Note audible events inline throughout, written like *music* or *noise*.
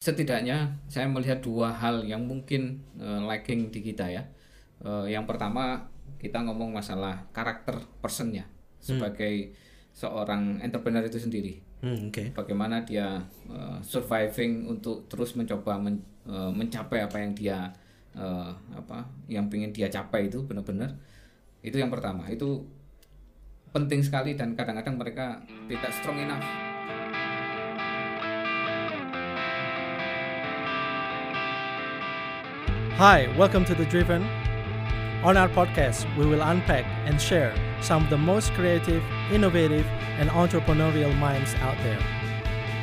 setidaknya saya melihat dua hal yang mungkin uh, lacking di kita ya. Uh, yang pertama kita ngomong masalah karakter personnya sebagai seorang entrepreneur itu sendiri. Hmm, oke. Bagaimana dia uh, surviving untuk terus mencoba men- uh, mencapai apa yang dia uh, apa yang ingin dia capai itu benar-benar itu yang pertama itu penting sekali dan kadang-kadang mereka tidak strong enough Hi, welcome to The Driven. On our podcast, we will unpack and share some of the most creative, innovative, and entrepreneurial minds out there.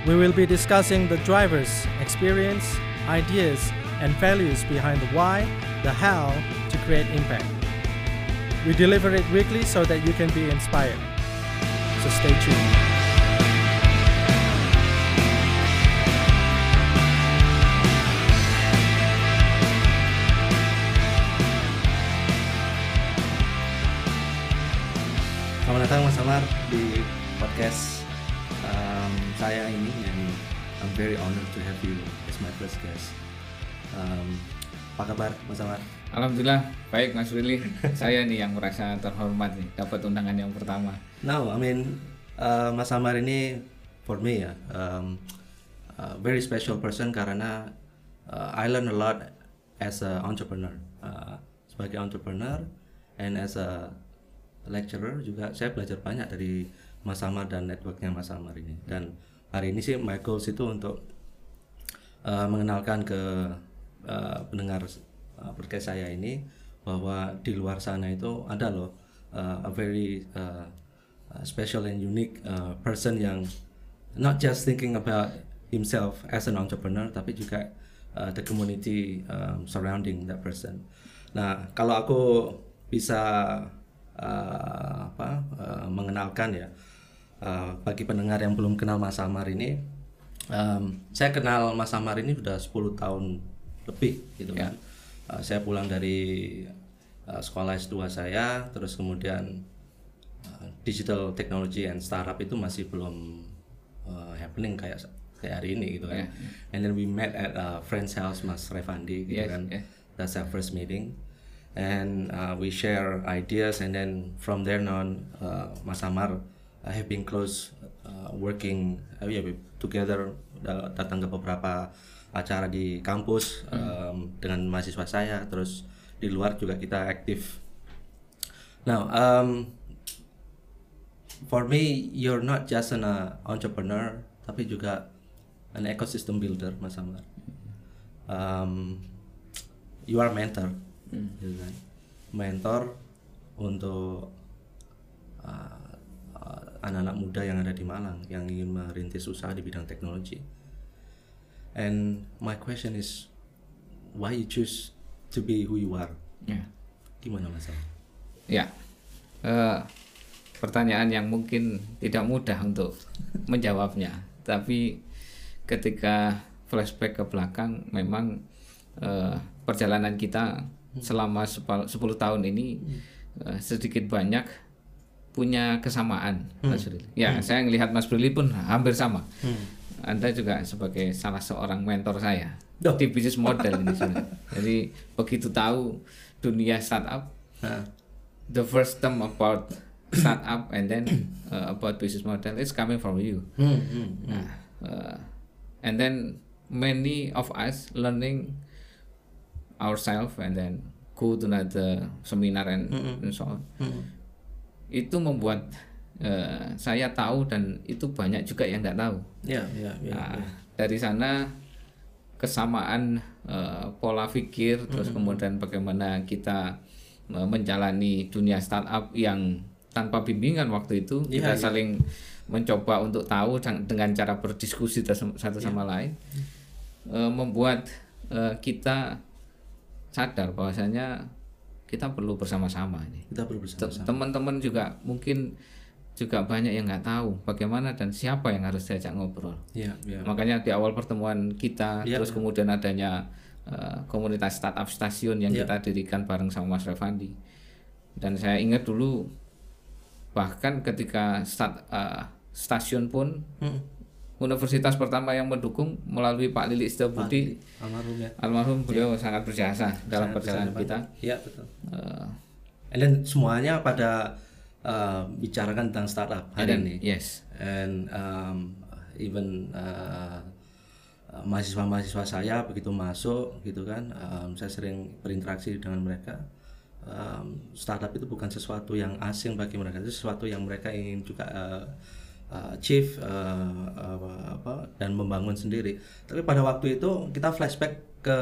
We will be discussing the drivers, experience, ideas, and values behind the why, the how to create impact. We deliver it weekly so that you can be inspired. So stay tuned. Selamat datang Mas Amar di podcast um, saya ini and I'm very honored to have you as my first guest. Um, apa kabar Mas Amar? Alhamdulillah baik Mas Willy *laughs* saya nih yang merasa terhormat nih dapat undangan yang pertama No, I mean uh, Mas Amar ini for me ya um, a very special person karena uh, I learn a lot as a entrepreneur uh, sebagai entrepreneur and as a lecturer juga saya belajar banyak dari Mas Amar dan networknya Mas Amar ini dan hari ini sih my goals itu untuk uh, mengenalkan ke uh, pendengar uh, podcast saya ini bahwa di luar sana itu ada loh uh, a very uh, special and unique uh, person yang not just thinking about himself as an entrepreneur tapi juga uh, the community um, surrounding that person. Nah, kalau aku bisa uh, apa uh, mengenalkan ya uh, bagi pendengar yang belum kenal Mas Amar ini um, saya kenal Mas Amar ini sudah 10 tahun lebih gitu kan. Uh, saya pulang dari uh, sekolah S2 saya terus kemudian uh, digital technology and startup itu masih belum uh, happening kayak kayak hari ini gitu kan. And then we met at uh, friend's house Mas Revandi gitu Yes, kan. yeah. That's our first meeting. And uh, we share ideas and then from there on uh, Mas Amar I have been close uh, working uh, yeah, together da- datang ke beberapa acara di kampus um, dengan mahasiswa saya terus di luar juga kita aktif. Now, um, for me, you're not just an uh, entrepreneur, tapi juga an ecosystem builder, Mas Amar. Um, you are mentor, gitu kan? mentor untuk uh, uh, anak-anak muda yang ada di Malang yang ingin merintis usaha di bidang teknologi. And my question is, why you choose to be who you are? ya Gimana Mas ya Eh, pertanyaan yang mungkin tidak mudah untuk *laughs* menjawabnya tapi ketika flashback ke belakang memang eh, perjalanan kita selama sepal- 10 tahun ini eh, sedikit banyak punya kesamaan Mas Brili. Ya, saya melihat Mas Brili pun hampir sama. Anda juga sebagai salah seorang mentor saya Duh. di bisnis model ini sebenarnya. Jadi begitu tahu dunia startup, Nah, the first term about startup and then uh, about business model is coming from you. hmm, hmm, Nah, uh, and then many of us learning ourselves and then go to another seminar and, and so on. hmm. Itu membuat uh, saya tahu dan itu banyak juga yang nggak tahu. Ya, ya, ya. Nah, dari sana kesamaan eh, pola pikir terus kemudian bagaimana kita eh, menjalani dunia startup yang tanpa bimbingan waktu itu Iya, kita iya. saling mencoba untuk tahu dengan cara berdiskusi satu sama lain eh, membuat eh, kita sadar bahwasanya kita perlu bersama-sama ini Kita perlu bersama-sama. teman-teman juga mungkin juga banyak yang nggak tahu bagaimana dan siapa yang harus diajak ngobrol Ya, ya. makanya di awal pertemuan kita Iya, terus kemudian adanya uh, komunitas startup stasiun yang Iya. kita dirikan bareng sama Mas Revandi dan saya ingat dulu bahkan ketika start uh, stasiun pun Hmm. Universitas pertama yang mendukung melalui Pak Lili Setiabudi. Almarhum ya. Almarhum beliau sangat berjasa dalam Sangat perjalanan besar, kita. Iya betul. And then semuanya pada uh, bicarakan tentang startup hari dan- ini. yes. And um, even uh, uh, mahasiswa-mahasiswa saya begitu masuk gitu kan um, saya sering berinteraksi dengan mereka. Um, startup itu bukan sesuatu yang asing bagi mereka itu sesuatu yang mereka ingin juga uh, uh, achieve uh, uh, apa dan membangun sendiri tapi pada waktu itu kita flashback ke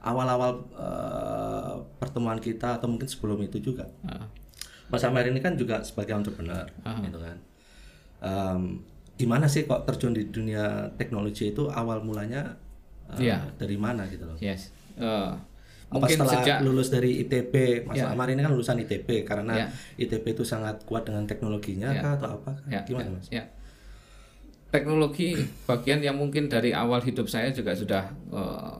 awal-awal uh, pertemuan kita atau mungkin sebelum itu juga Ah, Mas Amir ini kan juga sebagai entrepreneur, gitu kan. Em, gimana sih kok terjun di dunia teknologi itu awal mulanya eh, Iya. dari mana gitu loh? yes Eh, Apa mungkin setelah sejak lulus dari ITB, Mas Ya. Amar ini kan lulusan ITB karena Ya. ITB itu sangat kuat dengan teknologinya Ya. kah atau apa? ya, Gimana ya, Mas? ya. teknologi bagian yang mungkin dari awal hidup saya juga sudah eh,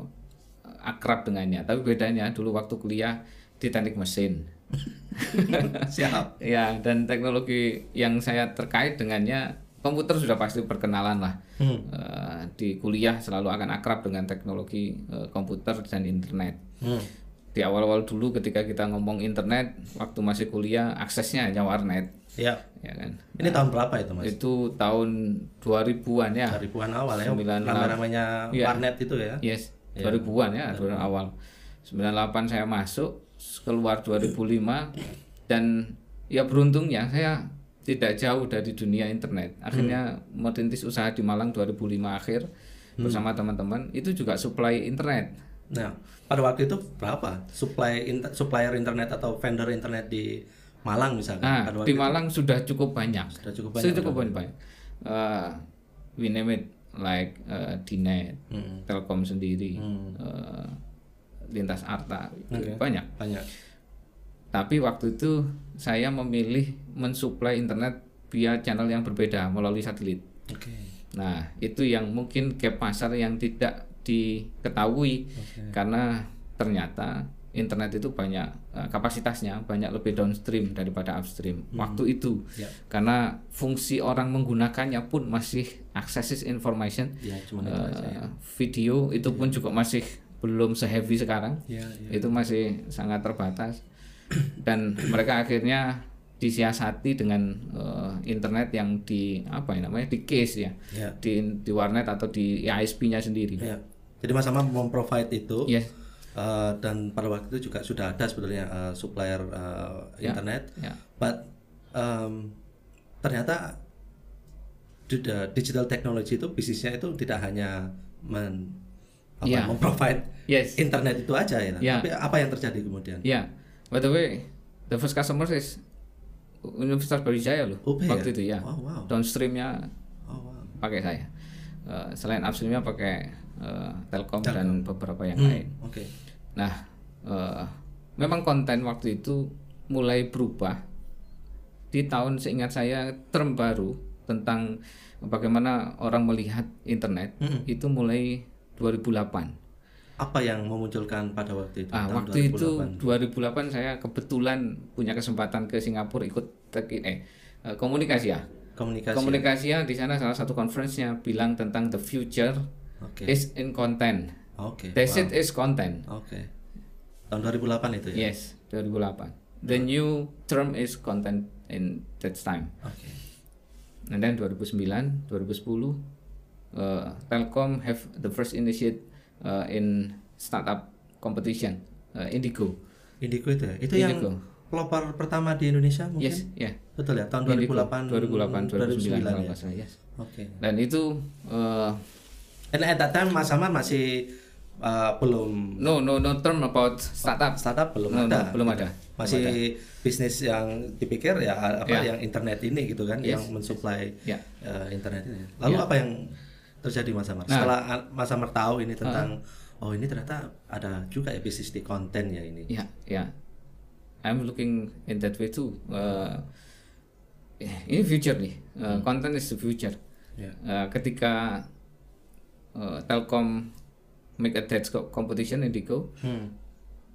akrab dengannya tapi bedanya dulu waktu kuliah di teknik mesin *laughs* Siap. ya dan teknologi yang saya terkait dengannya komputer sudah pasti perkenalan lah Hmm. Eh, di kuliah selalu akan akrab dengan teknologi eh, komputer dan internet Hmm. di awal-awal dulu ketika kita ngomong internet waktu masih kuliah aksesnya hanya warnet Ya. ya kan Ini tahun berapa itu Mas? itu tahun 2000-an ya Ribuan awal ya. Sembilan Namanya Iya. warnet itu ya. yes 2000-an ya 2000 awal 98 saya masuk keluar 2005 dan ya beruntungnya saya tidak jauh dari dunia internet akhirnya merintis usaha di Malang 2005 akhir bersama teman-teman itu juga supply internet Nah, pada waktu itu berapa supply inter- supplier internet atau vendor internet di Malang misalkan? Nah, pada waktu di Malang sudah cukup banyak. Sudah cukup Sudah banyak, cukup banyak. Uh, we name it like uh, Dinet, Hmm. Telkom sendiri, uh, Lintas Arta, Oke. banyak. banyak. Tapi waktu itu saya memilih mensuplai internet via channel yang berbeda melalui satelit. Oke. Nah, itu yang mungkin gap pasar yang tidak diketahui karena ternyata internet itu banyak eh, kapasitasnya banyak lebih downstream daripada upstream waktu itu Ya. karena fungsi orang menggunakannya pun masih access information Ya, cuma itu eh, aja ya. video itu pun juga masih belum seheavy sekarang Ya, itu masih sangat terbatas *clears throat* dan mereka akhirnya disiasati dengan eh, internet yang di apa ya namanya di case ya Ya. di di warnet atau di ISP-nya sendiri. Ya. Jadi Mas Amam memprovide itu Yes. eh, dan pada waktu itu juga sudah ada sebenarnya eh, supplier Ya, internet. ya. But um, ternyata digital technology itu bisnisnya itu tidak hanya men apa, Ya. memprovide Yes. internet itu aja ya. Ya. Tapi apa yang terjadi kemudian? Ya. By the way, the first customer is Universitas Brawijaya loh. UB ya? waktu itu ya. Oh, wow. Downstreamnya Oh, wow. pakai saya. Eh, selain upstreamnya pakai eh, Telkom, Telkom. dan beberapa yang Hmm, lain. Oke. Nah, eh, memang konten waktu itu mulai berubah di tahun seingat saya term baru tentang bagaimana orang melihat internet Mm-mm. itu mulai 2008. Apa yang memunculkan pada waktu itu? Ah, waktu itu 2008? 2008 saya kebetulan punya kesempatan ke Singapura ikut teki- eh eh, komunikasi ya. komunikasi. Komunikasi ya di sana salah satu conference-nya bilang tentang the future Oke. is in content. Oke. The wow. shit is content. Oke. Tahun 2008 itu ya. Yes, 2008. The new term is content in that time. Oke. And then 2009, 2010, uh, Telkom have the first initiate uh, in startup competition, uh, Indigo. Indigo itu ya. Itu yang Indigo. pelopor pertama di Indonesia mungkin. Yes, ya. Betul ya, tahun Indigo, 2008 2008, 2009 kalau ya. nggak salah, yes. Oke. Dan itu uh, And at that time Mas Amar masih uh, belum no no no term about startup. startup belum No, no, ada. belum ada. Masih bisnis yang dipikir ya apa Ya. yang internet ini gitu kan Yes, yang mensuplai Ya. uh, internet ini. Lalu Ya. apa yang terjadi Mas Amar? Nah. Setelah uh, Mas Amar tahu ini tentang oh ini ternyata ada juga ya bisnis di konten ya ini. Ya, ya. I'm looking in that way too. Uh, ini future nih. Uh, Content is the future. Ya. Uh, ketika uh, Telkom make a dance co- competition Indigo, Hmm.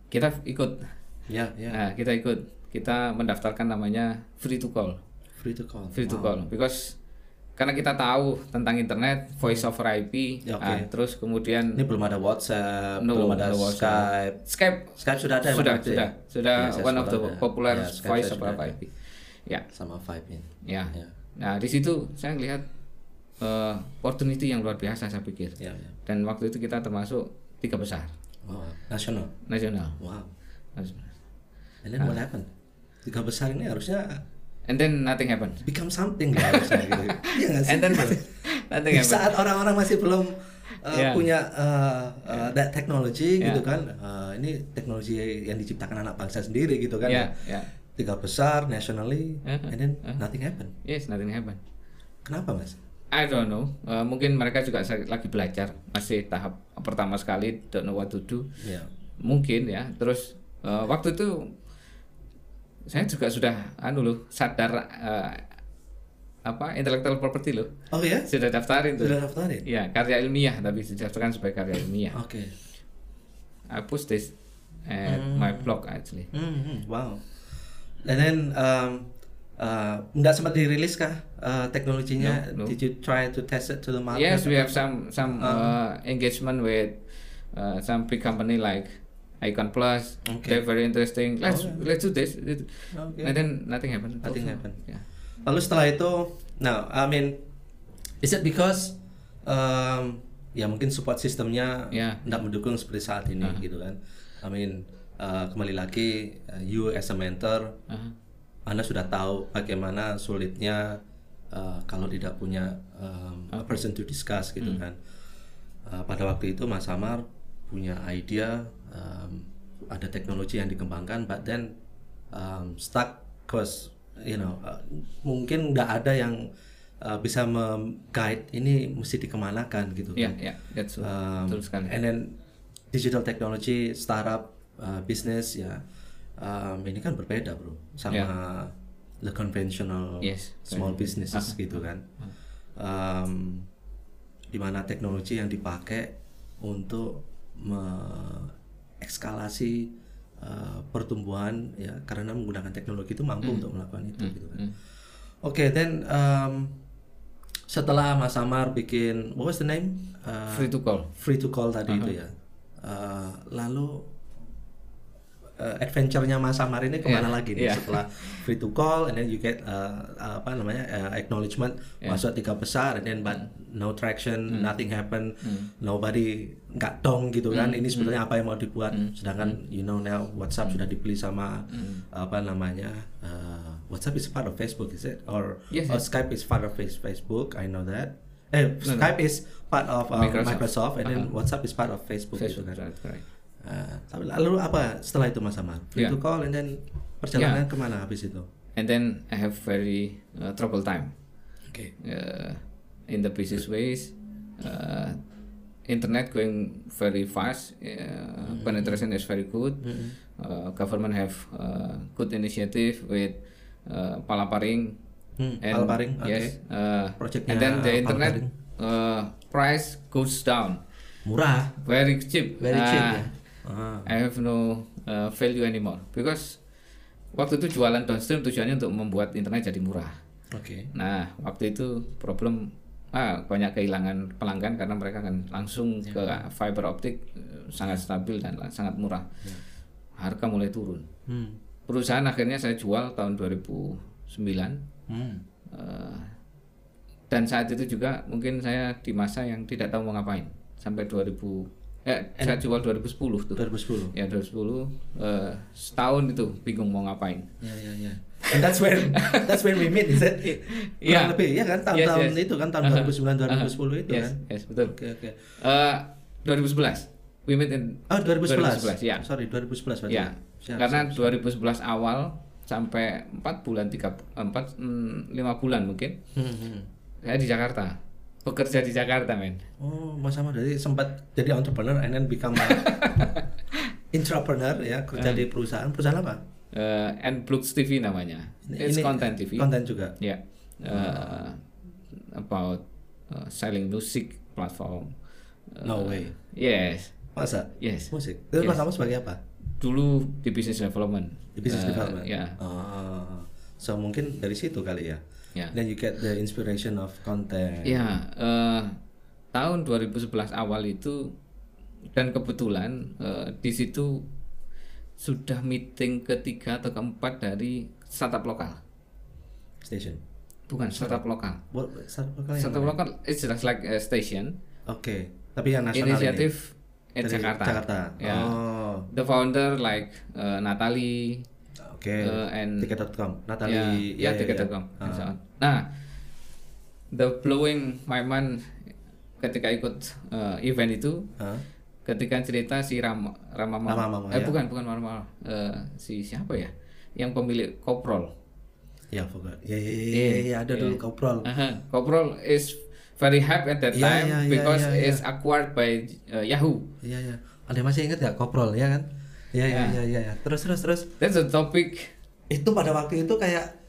kita ikut. Ya, ya. Nah, kita ikut. Kita mendaftarkan namanya free to call. Free to call. Free to Wow. call because karena kita tahu tentang internet, voice over IP, Ya, oke. ah, terus kemudian Ini belum ada WhatsApp, No, belum ada no WhatsApp. Skype. Skype Skype sudah ada ya, sudah sudah ya? sudah Ya, saya one of the ada. popular Ya, Skype voice over. IP. Ya, Sama in. ya. Ya. Nah di situ saya lihat eh, opportunity yang luar biasa saya pikir. Ya, ya. Dan waktu itu kita termasuk tiga besar Wow, nasional. nasional. Wow. Nasional. And then what happened? Tiga besar ini harusnya And then nothing happened. become something lah harusnya gitu. *laughs* Iya nggak sih? And then Gitu. *laughs* nothing Di happened. saat orang-orang masih belum uh, Yeah. punya uh, uh, that technology Yeah. gitu kan, uh, ini teknologi yang diciptakan anak bangsa sendiri gitu kan. Ya, ya. Tiga besar nationally, Uh-huh. and then Uh-huh. nothing happen. Yes, nothing happened. Kenapa mas? I don't know. Eh, mungkin mereka juga lagi belajar, masih tahap pertama sekali, don't know what to do. Ya. Mungkin ya. Terus eh, waktu itu saya juga sudah anu loh sadar eh, apa intellectual property loh. Oh ya? Sudah daftarin tuh. Sudah daftarin? Iya, karya ilmiah tapi didaftarkan sebagai karya ilmiah. Oke. I post this at my blog actually. Hmm, hmm, wow. And then um, uh, nggak sempat dirilis kah uh, teknologinya? No, no. Did you try to test it to the market? Yes, we have some some uh, engagement with uh, some big company like Icon Plus. Okay. They're very interesting. Let's Oh, yeah. let's do this. Okay. And then nothing happened. Nothing Also. happened. Yeah. Lalu setelah itu, now I mean, is it because um, ya mungkin support sistemnya Ya. nggak mendukung seperti saat ini gitu kan? I mean, uh, kembali lagi, uh, you as a mentor, Uh-huh. Anda sudah tahu bagaimana sulitnya uh, kalau tidak punya um, a person to discuss gitu kan. Uh, pada waktu itu Mas Amar punya idea, um, ada teknologi yang dikembangkan, but then um, stuck cause you know uh, mungkin nggak ada yang uh, bisa mem-guide ini mesti dikemanakan gitu Yeah, kan. yeah, that's Um, betul sekali. and then digital technology startup uh, business ya um, ini kan berbeda bro. Sama the conventional Yes, small businesses gitu kan. um, di mana teknologi yang dipakai untuk mengekskalasi uh, pertumbuhan ya karena menggunakan teknologi itu mampu untuk melakukan itu gitu kan. Oke then um, setelah Mas Amar bikin what was the name? Uh, Free to call. free to call tadi itu ya. Uh, lalu uh, adventure-nya Mas Samar ini ke mana Yeah, lagi nih yeah. setelah free to call and then you get uh, apa namanya uh, acknowledgement masuk tiga besar and then but no traction nothing happen nobody nggak dong gitu kan. Ini sebenarnya apa yang mau dibuat? Sedangkan you know now WhatsApp sudah dibeli sama apa namanya uh, WhatsApp is part of Facebook is it? Or, Yes, or Skype is part of face- Facebook I know that. Eh Skype is part of uh, Microsoft. Microsoft, and then WhatsApp is part of Facebook, gitu Facebook, kan. right, right. Uh, tapi lalu apa setelah itu Mas Amar? Free Yeah. to call and then perjalanan ke mana habis itu? And then I have very uh, trouble time. Oke. uh, in the business ways. Uh, internet going very fast. Uh, Penetration is very good. Uh, government have uh, good initiative with uh, palaparing. Hmm, Palaparing, oke. Yes. Uh, Projectnya and then the internet Palaparing. uh, price goes down. Murah, Very cheap. very cheap Ah, ya. Ah. I have no uh, value anymore because waktu itu jualan downstream tujuannya untuk membuat internet jadi murah. Oke. Nah, waktu itu problem ah, banyak kehilangan pelanggan karena mereka kan langsung Ya. ke fiber optik eh, sangat stabil dan sangat murah. Harga mulai turun. Hmm. Perusahaan akhirnya saya jual tahun 2009. Hmm. eh, dan saat itu juga mungkin saya di masa yang tidak tahu mau ngapain sampai 2000 eh saya jual 2010 tuh. 2010. Ya 2010 eh, setahun itu bingung mau ngapain. Ya ya ya. And that's when that's when we meet, is it? Iya. Kurang lebih ya kan tahun-tahun Yes, yes. itu kan tahun Uh-huh. 2009 2010 Uh-huh. itu yes, kan. Yes, betul. Oke oke. Eh, 2011. We met in Oh 2011. 2011, ya. Sorry 2011 berarti. Ya. Siap, Karena siap. 2011 awal sampai 4 bulan 3 4 5 bulan mungkin Hmm, hmm. saya di Jakarta. Bekerja di Jakarta, men. Oh, Mas Amar jadi sempat jadi entrepreneur and then become a *laughs* entrepreneur ya kerja di perusahaan perusahaan apa? Eh, and Blux TV namanya. It's content TV. Konten juga. Ya. Eh, about eh, selling music platform. Eh, No way. Yes. Masa? Yes. Musik. Itu Yes. Mas Amar sebagai apa? Dulu di business development. Di business Eh, development. Ya. Oh, so mungkin dari situ kali ya. Ya. then you get the inspiration of content Ya, eh, tahun 2011 awal itu dan kebetulan eh, di situ sudah meeting ketiga atau keempat dari startup lokal. station Bukan startup lokal. What, startup lokal Startup mana? lokal it's just like a station. oke tapi yang nasional Inisiatif ini at Dari Jakarta. Jakarta Ya. oh The founder like eh, Natalie oke. Eh, and tiket.com ya, Natalie ya, tiket.com and so on. Nah, the blowing my mind ketika ikut eh, event itu Hah? ketika cerita si Rama Rama Mama, Rama Mama, eh ya. bukan bukan Rama. Eh, si siapa ya? Yang pemilik Koprol. Ya forgot. Ya ya ya, ya, ya, ada dulu koprol. Aha, Koprol is very hype at that Ya, time ya, ya, because ya, ya. it's acquired by uh, Yahoo. Iya ya. Ada masih ingat ya koprol ya kan ya ya ya ya, ya. terus terus terus. That's a topic. Itu pada waktu itu kayak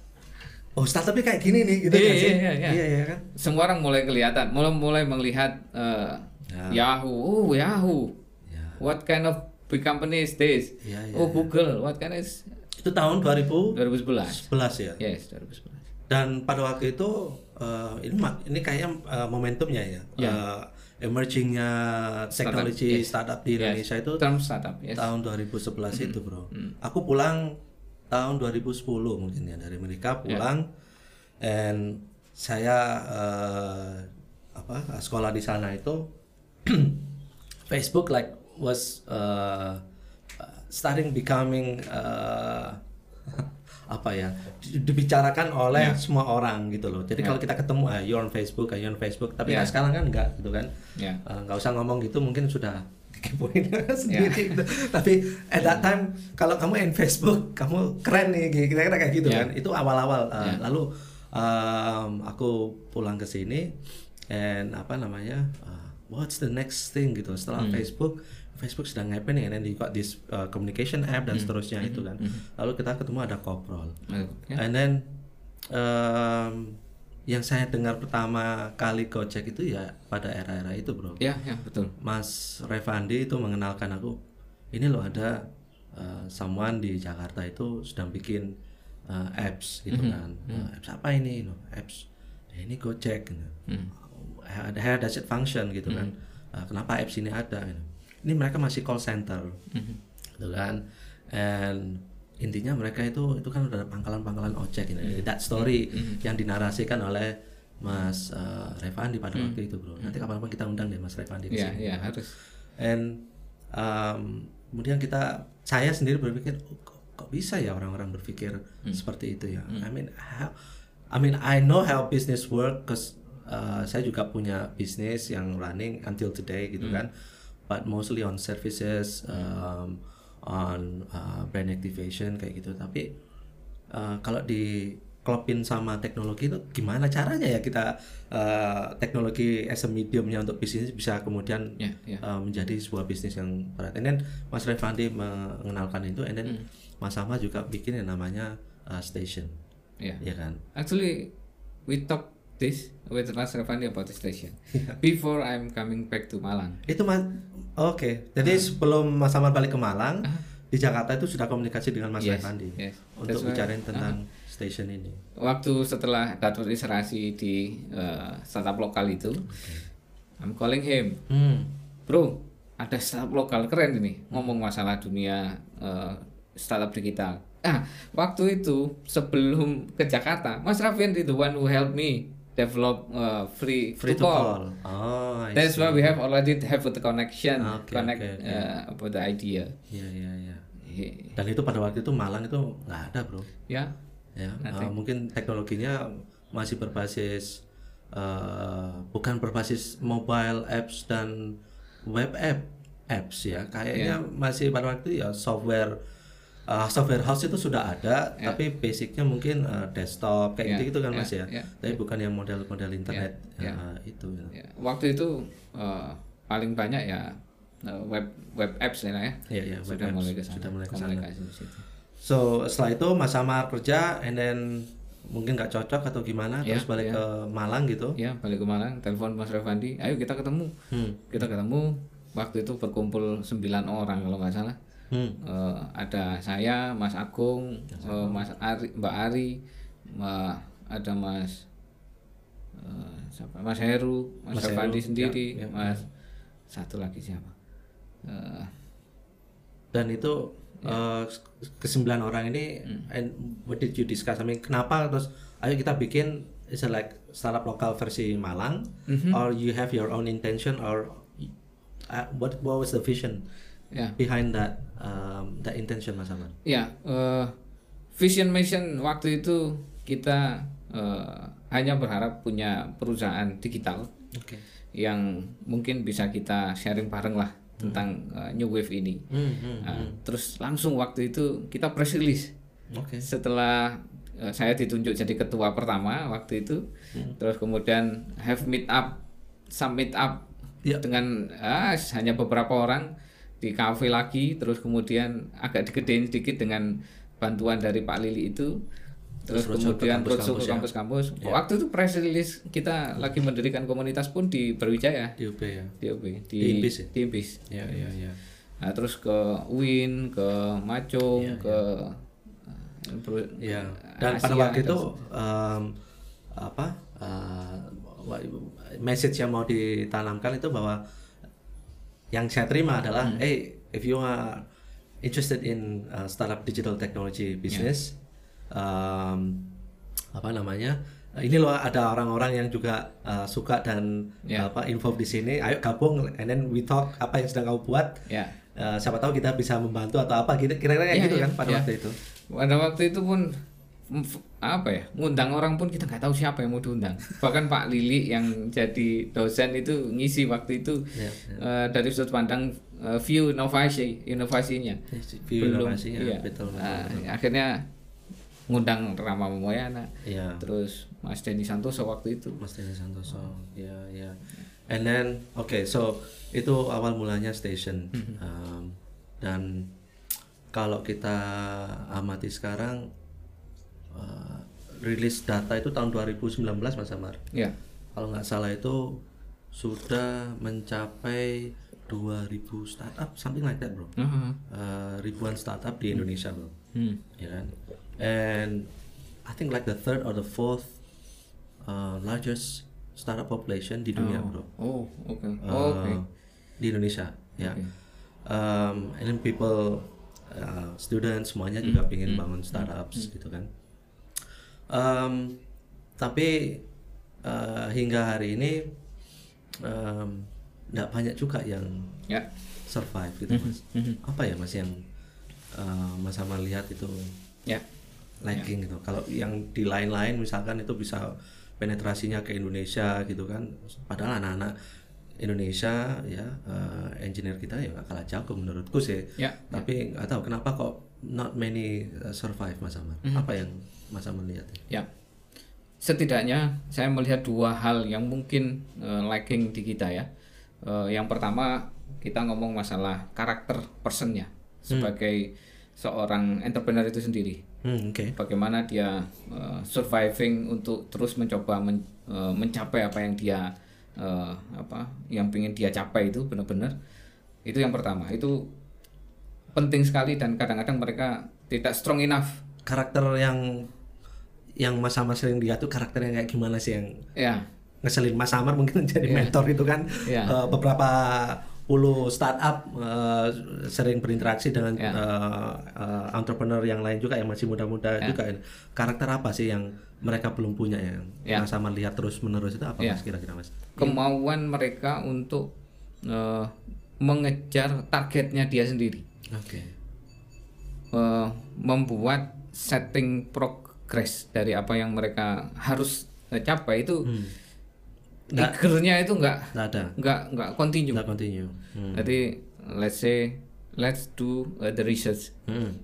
oh startupnya kayak gini nih gitu Iya, kan sih? iya, iya. iya. Iya kan? Semua orang mulai kelihatan mulai mulai melihat uh, Ya. Yahoo. Oh Yahoo. Ya. What kind of big company is this? Ya, ya, oh Google. What kind is itu tahun 2011 2011 ya? Yes 2011 dan pada waktu itu eh, ini ini kayaknya eh, momentumnya ya. Ya. Eh, emergingnya teknologi yes. startup di Yes. Indonesia itu term startup yes. tahun 2011 itu bro. Aku pulang tahun 2010 mungkin ya dari Amerika pulang and saya eh, apa sekolah di sana itu *clears throat* Facebook like was uh, starting becoming uh, apa ya di- dibicarakan oleh semua orang gitu loh jadi kalau kita ketemu ah you on Facebook ah you on Facebook tapi Ya. kan sekarang kan enggak gitu kan ya Eh, nggak usah ngomong gitu mungkin sudah dikepoin *laughs* sendiri gitu. tapi at that time kalau kamu in Facebook kamu keren nih kira-kira kayak gitu Ya. kan itu awal-awal Uh, Ya. lalu um, aku pulang ke sini and apa namanya uh, what's the next thing gitu. Setelah Hmm. Facebook Facebook sedang happening and then you got this uh, communication app Hmm. dan seterusnya itu kan. Lalu kita ketemu ada Koprol. Ya. and then um, yang saya dengar pertama kali Gojek itu ya pada era-era itu bro. Ya ya betul. Mas Revandi itu mengenalkan aku ini loh ada uh, someone di Jakarta itu sedang bikin uh, apps gitu kan. Uh, apps apa ini? No apps "Ya, ini Gojek gitu. how, how does it function gitu kan. Uh, kenapa apps ini ada gitu. ini mereka masih call center. Gitu kan. And intinya mereka itu itu kan udah ada pangkalan-pangkalan ojek gitu. that story yang dinarasikan oleh Mas uh, Revandi pada waktu itu bro. Nanti kapan-kapan kita undang deh Mas Revandi ke ya sini. ya harus. And um, kemudian kita saya sendiri berpikir "Oh, kok, kok bisa ya orang-orang berpikir seperti itu ya? I mean how, I mean I know how business work cause uh, saya juga punya bisnis yang running until today gitu kan. But mostly on services um, on uh, brand activation kayak gitu. Tapi uh, kalau di klopin sama teknologi itu gimana caranya ya kita uh, teknologi as a mediumnya untuk bisnis bisa kemudian ya ya. uh, menjadi sebuah bisnis yang berat. And then Mas Revandi mengenalkan itu, and then Mas Sama juga bikin yang namanya uh, station, ya. Ya kan? Actually, we talk this with Mas Revandi about the station *laughs* before I'm coming back to Malang. Itu mas, oke. Jadi sebelum Mas Sama balik ke Malang, di Jakarta itu sudah komunikasi dengan Mas Yes, Revandi yes. untuk That's why- bicarain tentang station ini. Waktu setelah dapat inspirasi di eh, startup lokal itu, I'm calling him, Hmm. bro, ada startup lokal keren ini ngomong masalah dunia eh, startup digital. Ah, waktu itu sebelum ke Jakarta, Mas Raffi the one who helped me develop eh, free, Free to call. Oh, I That's see. why we have already *laughs* have the connection, Okay, connect okay, okay. uh, about the idea. Iya iya iya. He- Dan itu pada waktu itu Malang itu nggak ada bro. Ya, ya uh, mungkin teknologinya masih berbasis uh, bukan berbasis mobile apps dan web app apps ya kayaknya masih pada waktu itu ya software uh, software house itu sudah ada tapi basicnya mungkin uh, desktop kayak Ya, gitu gitu kan ya, mas ya ya, tapi bukan yang model-model internet ya. uh, itu ya. waktu itu uh, paling banyak ya uh, web web apps ya, ya. Iya, iya, web sudah apps. mulai sana. Sudah mulai ke sana. Komunikasi di situ. so setelah itu mas Samar kerja and then mungkin nggak cocok atau gimana Ya, terus balik ya. ke Malang gitu Ya, balik ke Malang, telepon Mas Revandi, ayo kita ketemu. hmm. Kita ketemu waktu itu berkumpul 9 orang kalau nggak salah. Hmm. Eh, ada saya, Mas Agung, eh, Mas Ari, Mbak Ari, Mbak ada Mas siapa? Mas Heru, Mas, Mas Heru, sendiri, ya, ya, Mas satu lagi siapa? Eh, dan itu uh, kesembilan orang ini and what did you discuss I mean kenapa? Terus ayo kita bikin is like startup lokal versi Malang or you have your own intention or uh, what what was the vision ya, behind that um, that intention Mas Amar ya eh, vision mission waktu itu kita eh, hanya berharap punya perusahaan digital oke. yang mungkin bisa kita sharing bareng lah tentang eh, new wave ini. Hmm, hmm, Nah, terus langsung waktu itu kita press release. Oke. Setelah eh, saya ditunjuk jadi ketua pertama waktu itu terus kemudian have meet up summit up Ya. dengan ah, hanya beberapa orang di kafe lagi terus kemudian agak digedein sedikit dengan bantuan dari Pak Lili itu. Terus, Terus roadshow ke kemudian kampus-kampus ke ya. kampus-kampus. Waktu itu press release kita lagi mendirikan komunitas pun di Berwijaya di UP ya? Di UB di Di Impis ya? di Impis. ya ya ya Nah, terus ke UIN, ke Macung, ke eh, Bro- Ya, dan pada Asia, waktu itu terus- um, apa uh, message yang mau ditanamkan itu bahwa yang saya terima adalah, Hmm. hey, if you are interested in uh, startup digital technology business, um, apa namanya? Ini loh ada orang-orang yang juga uh, suka dan Ya. apa involved di sini. Ayo gabung, and then we talk apa yang sedang kamu buat. ya. Uh, siapa tahu kita bisa membantu atau apa gitu kira-kira kayak Ya, gitu ya, kan pada ya. waktu itu. Pada waktu itu pun apa ya ngundang orang pun kita nggak tahu siapa yang mau diundang bahkan Pak Lili yang jadi dosen itu ngisi waktu itu Ya, eh, dari sudut pandang eh, view inovasi inovasinya View inovasinya, iya. betul, betul, Ah, betul. akhirnya ngundang Rama Momoyana Iya. terus Mas Denny Santoso waktu itu Mas Denny Santoso, ya ya. And then, oke, so itu awal mulanya station. Um, dan kalau kita amati sekarang, uh, rilis data itu tahun 2019 Mas Amar. ya Kalau nggak salah itu sudah mencapai 2000 startup, something like that, bro. Aha. Uh, ribuan startup di Indonesia, bro. Hmm. ya kan and I think like the third or the fourth uh, largest startup population di dunia bro Oh, oke. Uh, Oh, oke. di Indonesia ya um, and then people uh, students semuanya Hmm. juga pengen bangun startups gitu kan um, tapi uh, hingga hari ini um, nggak banyak juga yang Ya. survive gitu mas apa ya mas yang uh, mas Amar lihat itu Ya. lagging gitu. Kalau yang di lain-lain misalkan itu bisa penetrasinya ke Indonesia gitu kan. Padahal anak-anak Indonesia ya eh, engineer kita ya nggak kalah jago menurutku sih. Ya, Tapi nggak tahu kenapa kok not many uh, survive Mas Amar. Apa yang Mas Amar lihat? Ya. Setidaknya saya melihat dua hal yang mungkin eh, lagging di kita ya. Eh, yang pertama kita ngomong masalah karakter personnya sebagai seorang entrepreneur itu sendiri. Hmm, oke. Bagaimana dia eh, surviving untuk terus mencoba men- eh, mencapai apa yang dia eh, apa yang ingin dia capai itu benar-benar itu yang pertama itu penting sekali dan kadang-kadang mereka tidak strong enough Karakter yang yang Mas Amar sering lihat tuh karakter yang kayak gimana sih yang ya ngeselin Mas Amar mungkin *laughs* jadi mentor itu kan Iya. Eh, beberapa puluh startup eh, sering berinteraksi dengan Iya. eh, eh, entrepreneur yang lain juga yang masih muda-muda Iya. juga karakter apa sih yang mereka belum punya yang Iya. Mas Amar lihat terus menerus itu apa Iya. mas kira-kira mas? kemauan mereka untuk eh, mengejar targetnya dia sendiri, Oke. Eh, membuat setting progress dari apa yang mereka harus eh, capai itu Nggak- triggernya itu enggak Nggak ada. enggak enggak continue. Nggak continue. Hmm. Jadi let's say let's do uh, the research Hmm.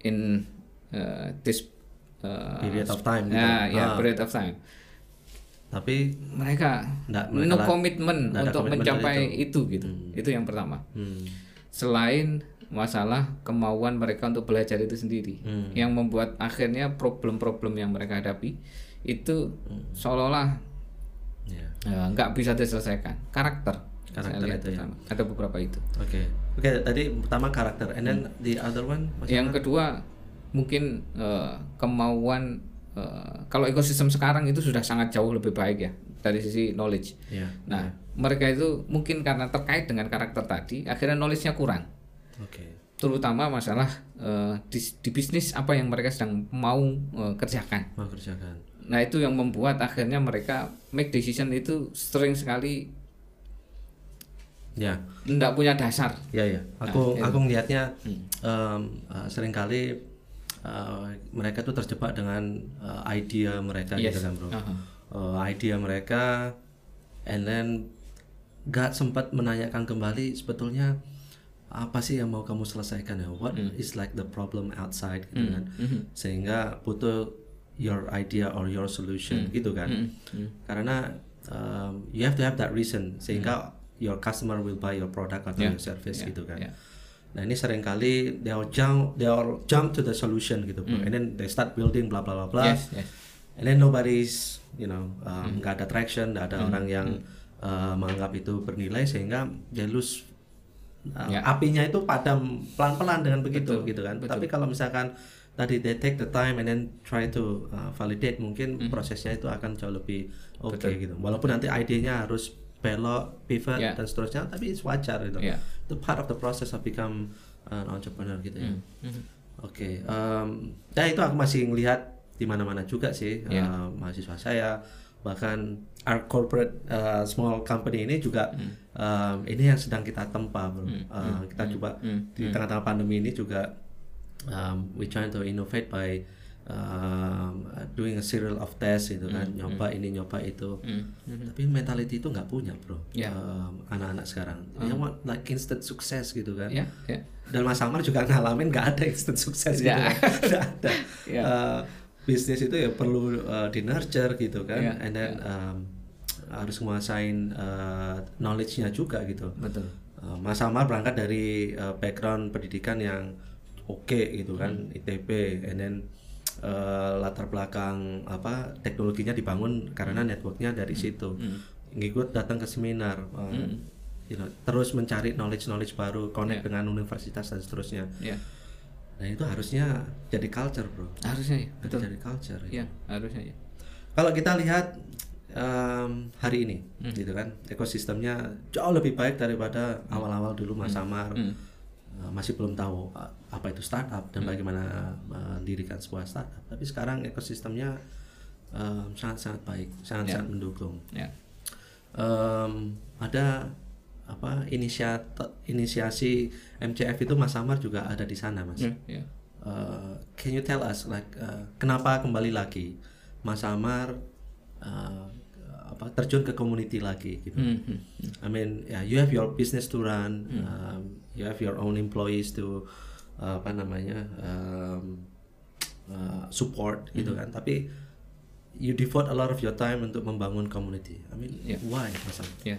in uh, this uh, Period of time gitu. Ya, ya Ah. period of time. Tapi Mereka Nggak, no mereka komitmen nggak untuk mencapai dari itu. gitu. Itu yang pertama. hmm, Selain masalah kemauan mereka untuk belajar itu sendiri, Hmm. yang membuat akhirnya problem-problem yang mereka hadapi itu seolah-olah ya. eh, nggak bisa diselesaikan. Karakter. Karakter saya lihat itu ya. Ada beberapa itu. Oke. Oke, tadi pertama karakter and then the other one Hmm. yang kedua mungkin eh, kemauan eh, kalau ekosistem sekarang itu sudah sangat jauh lebih baik ya dari sisi knowledge. Iya. Nah, mereka itu mungkin karena terkait dengan karakter tadi, akhirnya knowledge-nya kurang. Oke. Terutama masalah eh, di, di bisnis apa yang mereka sedang mau eh, kerjakan. Mau kerjakan. Nah, itu yang membuat akhirnya mereka make decision itu sering sekali Ya. tidak punya dasar. Ya ya. Aku Nah, aku ngelihatnya em, uh, sering kali uh, mereka tuh terjebak dengan uh, idea mereka Yes. gitu kan bro. Aha. Uh, idea mereka, and then gak sempat menanyakan kembali sebetulnya apa sih yang mau kamu selesaikan ya? What is like the problem outside gitu kan? Sehingga butuh your idea or your solution gitu kan? Karena um, you have to have that reason sehingga your customer will buy your product atau Yeah. your service Yeah. gitu kan? Yeah. Nah ini sering kali they all jump they all jump to the solution gitu bro, and then they start building bla bla bla bla, Mm. Yes, yes. and then nobody's you know um, nggak ada traction, nggak ada orang yang uh, menganggap itu bernilai sehingga they lose Ya. apinya itu padam pelan pelan dengan begitu gitu kan. betul. Tapi kalau misalkan tadi they take the time and then try to uh, validate mungkin prosesnya itu akan jauh lebih oke gitu. Walaupun nanti idenya harus belok, pivot Ya. dan seterusnya, tapi it's wajar gitu. Ya. Itu part of the process of become an entrepreneur gitu ya. Mhm. Oke, em, ya itu aku masih ngelihat di mana-mana juga sih Ya. eh, mahasiswa saya bahkan our corporate uh, small company ini juga em, ini yang sedang kita tempa bro. Eh, kita coba di tengah-tengah pandemi ini juga um, we trying to innovate by um, doing a serial of test gitu kan. Nyoba ini nyoba itu. Tapi mentality itu nggak punya bro. Ya. Em, anak-anak sekarang. They want like instant sukses gitu kan. Ya, ya. dan Mas Amar juga ngalamin nggak ada instant sukses gitu Ya. kan. *laughs* Ada. Ya. Eh, bisnis itu ya perlu uh, di nurture gitu kan. Ya, and then um, harus menguasain uh, knowledge-nya juga gitu Betul. Uh, Mas Amar berangkat dari uh, background pendidikan yang oke gitu kan Hmm. ITB and then uh, latar belakang apa teknologinya dibangun karena Hmm. networknya dari situ ngikut datang ke seminar uh, Hmm. you know, terus mencari knowledge knowledge baru connect dengan universitas dan seterusnya Ya. nah itu harusnya jadi culture bro Harusnya ya, betul. jadi culture Ya, harusnya ya. kalau kita lihat em, hari ini Hmm. gitu kan ekosistemnya jauh lebih baik daripada Hmm. awal-awal dulu Mas Samar Uh, masih belum tahu apa itu startup dan Hmm. bagaimana mendirikan sebuah startup tapi sekarang ekosistemnya em, sangat-sangat baik sangat-sangat mendukung Ya. Em, ada apa inisiat inisiasi MCF itu Mas Samar juga ada di sana Mas Ya, ya. Uh, can you tell us like uh, kenapa kembali lagi Mas Amar uh, apa terjun ke community lagi gitu. Hmm, hmm. I mean, yeah, you have your business to run, um, you have your own employees to uh, apa namanya um, uh, support gitu kan. Tapi you devote a lot of your time untuk membangun community. I mean, Yeah. why Mas? Ya.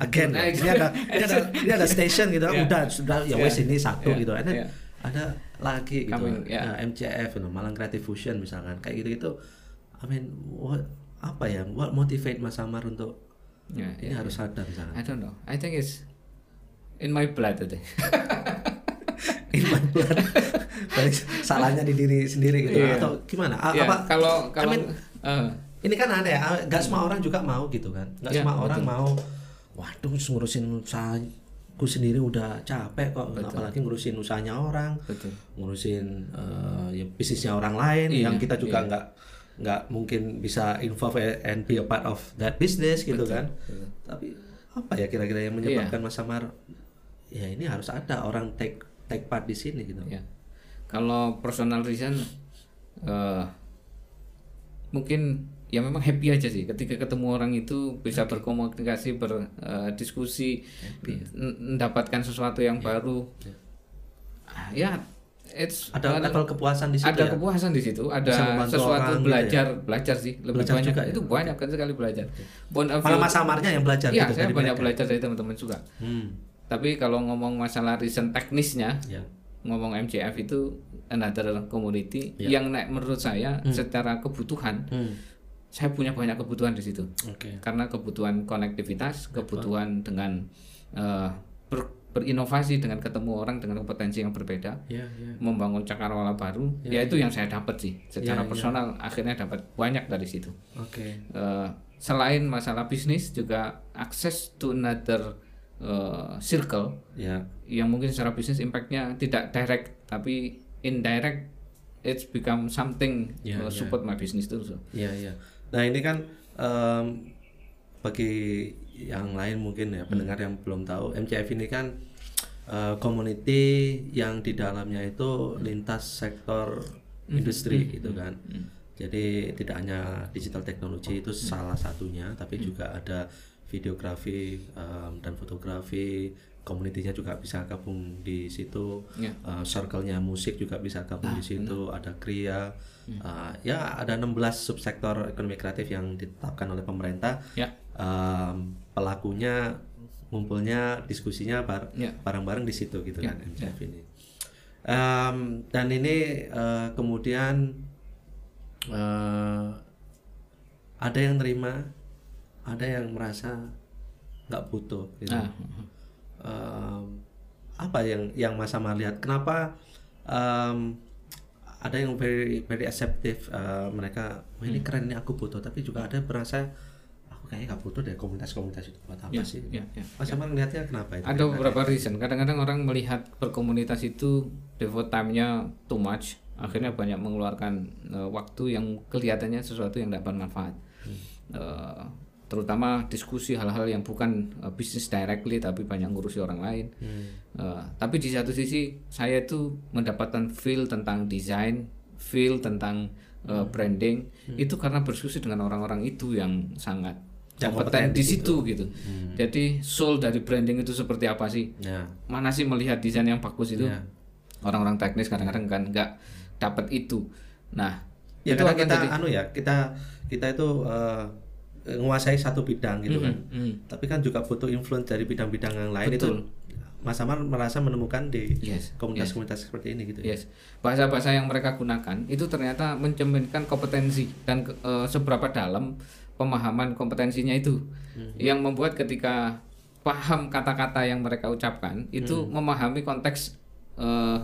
Again, Nah, *laughs* ini ada ini ada ini ada station gitu, Yeah. udah sudah ya Yeah. wes ini satu Yeah. gitu. And then Yeah. ada lagi gitu, Coming, yeah. uh, MCF, you know, Malang Creative Fusion misalkan, kayak gitu gitu. I mean, what apa ya, what motivate Mas Amar untuk Ya, ini ya, harus sadar misalkan. I don't know. I think it's in my blood I think. *laughs* In my blood. *laughs* Salahnya di diri sendiri gitu Iya. atau gimana? A- Ya, apa kalau I kalau mean, eh, ini kan aneh ya, gak semua orang juga mau gitu kan. Gak Ya, semua orang betul. mau waduh ngurusin usahaku sendiri udah capek kok, apalagi ngurusin usahanya orang. betul. ngurusin eh, ya bisnisnya orang lain Iya, yang kita juga iya. nggak nggak mungkin bisa involve and be a part of that business gitu kan. tapi apa ya kira-kira yang menyebabkan Iya. Mas Samar ya ini harus ada orang take take part di sini gitu. Ya. Kalau personal reason eh mungkin ya memang happy aja sih ketika ketemu orang itu bisa berkomunikasi berdiskusi mendapatkan sesuatu yang baru. Ah, ya it's ada level kepuasan di situ ada ya? kepuasan di situ. Ada sesuatu orang gitu belajar belajar sih. Lebih Belajar banyak. juga ya? itu banyak kan sekali belajar. Point of malah view Mas Samarnya yang belajar Iya, gitu saya dari banyak mereka. belajar dari teman-teman juga. Hmm. tapi kalau ngomong masalah reason teknisnya ya. ngomong MCF itu another community yang naik menurut saya secara kebutuhan hmm. saya punya banyak kebutuhan di situ. Oke. Karena kebutuhan konektivitas kebutuhan dengan eh, ber- berinovasi dengan ketemu orang dengan kompetensi yang berbeda Ya, ya. membangun cakrawala baru ya, itu yang saya dapat sih secara personal akhirnya dapat banyak dari situ Oke. Eh, selain masalah bisnis juga akses to another eh, circle Ya. yang mungkin secara bisnis impactnya tidak direct tapi indirect it's become something Ya, uh, ya. support my business too so. Iya, iya. Nah, ini kan em, bagi yang lain mungkin ya pendengar yang belum tahu, MCF ini kan eh, community yang di dalamnya itu lintas sektor industri gitu kan. Jadi tidak hanya digital teknologi itu salah satunya, tapi juga ada videografi em, dan fotografi. Komunitinya juga bisa gabung di situ. Ya. Eh, circle-nya musik juga bisa gabung di situ. Ada kria. Eh, ya ada 16 subsektor ekonomi kreatif yang ditetapkan oleh pemerintah. ya Em, pelakunya ngumpulnya diskusinya bar- Ya. bareng-bareng di situ gitu Ya, kan MCF ini. Em, dan ini eh, kemudian eh, ada yang terima, ada yang merasa nggak butuh gitu. Ah. Em, apa yang yang Mas Amar lihat? Kenapa em, ada yang very very acceptive eh, mereka "Wah, Hmm. ini keren ini aku butuh tapi juga ada yang merasa kayaknya nggak butuh deh komunitas-komunitas itu buat apa Ya, sih? ya, ya, Mas Amar ngelihatnya kenapa itu? Ada beberapa reason. Kadang-kadang orang melihat berkomunitas itu devote time-nya too much akhirnya banyak mengeluarkan eh, waktu yang kelihatannya sesuatu yang tidak bermanfaat. Eh, terutama diskusi hal-hal yang bukan eh, bisnis directly tapi banyak ngurusi orang lain. Eh, tapi di satu sisi saya itu mendapatkan feel tentang desain feel tentang eh, branding itu karena berdiskusi dengan orang-orang itu yang sangat Yang kompeten di situ. gitu. Jadi soul dari branding itu seperti apa sih? Ya. Mana sih melihat desain yang bagus itu? Ya. orang-orang teknis kadang-kadang kan nggak dapat itu. Nah ya itu karena akan kita jadi anu ya kita kita itu eh, menguasai satu bidang gitu kan. hmm. tapi kan juga butuh influence dari bidang-bidang yang lain Betul. itu Mas Amar merasa menemukan di Yes, komunitas-komunitas seperti ini gitu. Ya Yes, bahasa-bahasa yang mereka gunakan itu ternyata mencerminkan kompetensi dan eh, seberapa dalam pemahaman kompetensinya itu, yang membuat ketika paham kata-kata yang mereka ucapkan itu memahami konteks eh,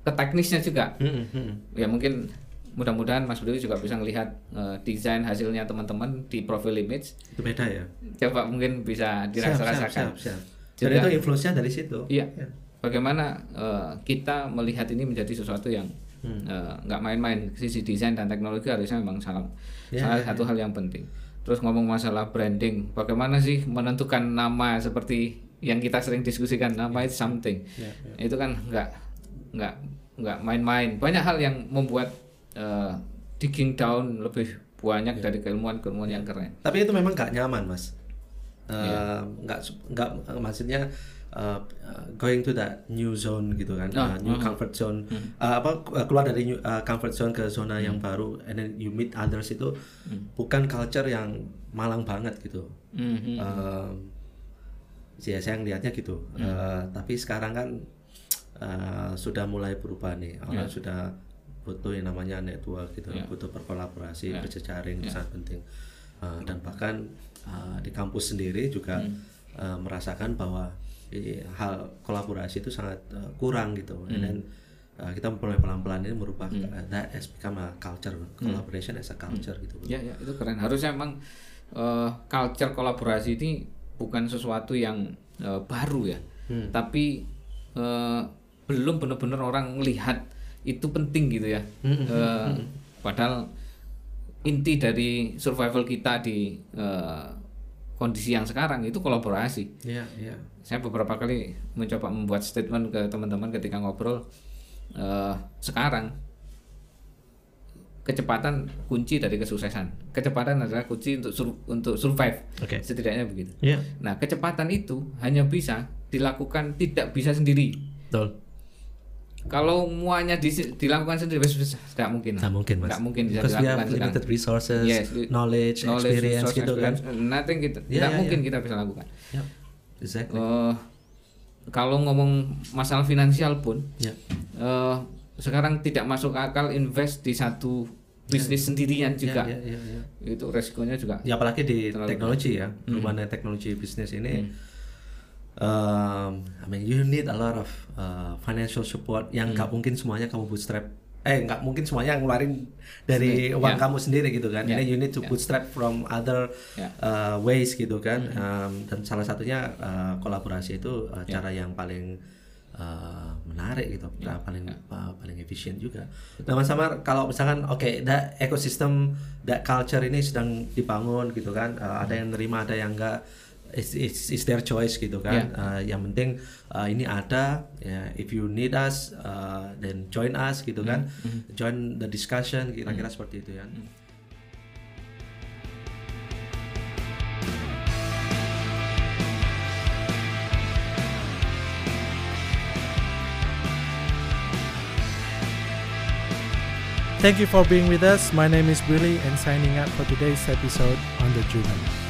keteknisnya juga. Hmm, hmm. Ya mungkin mudah-mudahan Mas Budi juga bisa melihat eh, desain hasilnya teman-teman di profil image. itu beda ya Coba mungkin bisa dirasa-rasakan. siap, siap, siap. Juga- dan itu influence-nya dari situ Iya. Ya. Bagaimana eh, kita melihat ini menjadi sesuatu yang Hmm. nggak main-main. Sisi desain dan teknologi harusnya memang salah Ya, salah ya, satu hal yang penting. Terus ngomong masalah branding, bagaimana sih menentukan nama seperti yang kita sering diskusikan nama itu something. Ya, Itu kan nggak nggak nggak main-main. Banyak hal yang membuat eh, digging down lebih banyak Ya. dari keilmuan-keilmuan yang keren. tapi itu memang nggak nyaman mas Eh, Iya. nggak su- nggak maksudnya uh, uh, going to that new zone gitu kan Ah, uh, new ah. comfort zone Hmm. Uh, apa uh, keluar dari new, uh, comfort zone ke zona yang baru and then you meet others itu Hmm. bukan culture yang malang banget gitu Mhm. Um, ya saya ngelihatnya gitu Hmm. Uh, tapi sekarang kan uh, sudah mulai berubah nih orang Ya. sudah butuh yang namanya network gitu Ya. butuh berkolaborasi Ya. berjejaring Ya. sangat penting Uh, dan bahkan uh, di kampus sendiri juga Hmm. uh, merasakan bahwa eh, hal kolaborasi itu sangat uh, kurang gitu Hmm. and then uh, kita mulai pelan-pelan ini merubah uh, that has become a culture collaboration as a culture gitu Ya, ya itu keren. Harusnya emang eh, culture kolaborasi ini bukan sesuatu yang eh, baru ya, Hmm. tapi eh, belum benar-benar orang melihat itu penting gitu ya. Hmm, Eh, padahal inti dari survival kita di eh, kondisi yang sekarang itu kolaborasi. ya ya Saya beberapa kali mencoba membuat statement ke teman-teman ketika ngobrol eh, sekarang kecepatan kunci dari kesuksesan. Kecepatan adalah kunci untuk sur- untuk survive. Oke. Setidaknya begitu. ya Nah, kecepatan itu hanya bisa dilakukan tidak bisa sendiri. betul Kalau muanya di- dilakukan sendiri tidak mungkin. Nggak mungkin mas Nggak mungkin bisa because we dilakukan have sekarang. limited resources Yes, knowledge, Knowledge, experience resource, gitu kan experience, nothing gitu. Ya, tidak ya, mungkin ya. kita bisa lakukan. ya exactly Eh, kalau ngomong masalah finansial pun ya eh, sekarang tidak masuk akal invest di satu bisnis sendirian juga ya, ya, ya. itu resikonya juga ya apalagi di teknologi ya perubahan teknologi bisnis ini um, I mean you need a lot of uh, financial support yang nggak mungkin semuanya kamu bootstrap. Eh nggak mungkin semuanya ngeluarin dari Sendiri, uang ya. kamu sendiri gitu kan. Ya, ini you need to ya. bootstrap from other Ya. uh, ways gitu kan. Um, dan salah satunya uh, kolaborasi itu uh, Ya. cara yang paling uh, menarik gitu. Ya, paling uh, paling efisien juga. Nah Mas Samar kalau misalkan oke da ekosistem da culture ini sedang dibangun gitu kan. Uh, ada yang nerima ada yang enggak it's, it's, it's their choice gitu kan. Ya. Uh, yang penting uh, ini ada ya if you need us uh, then join us gitu kan. Join the discussion kira-kira seperti itu ya. Thank you for being with us. My name is Willie and signing out for today's episode on The Driven.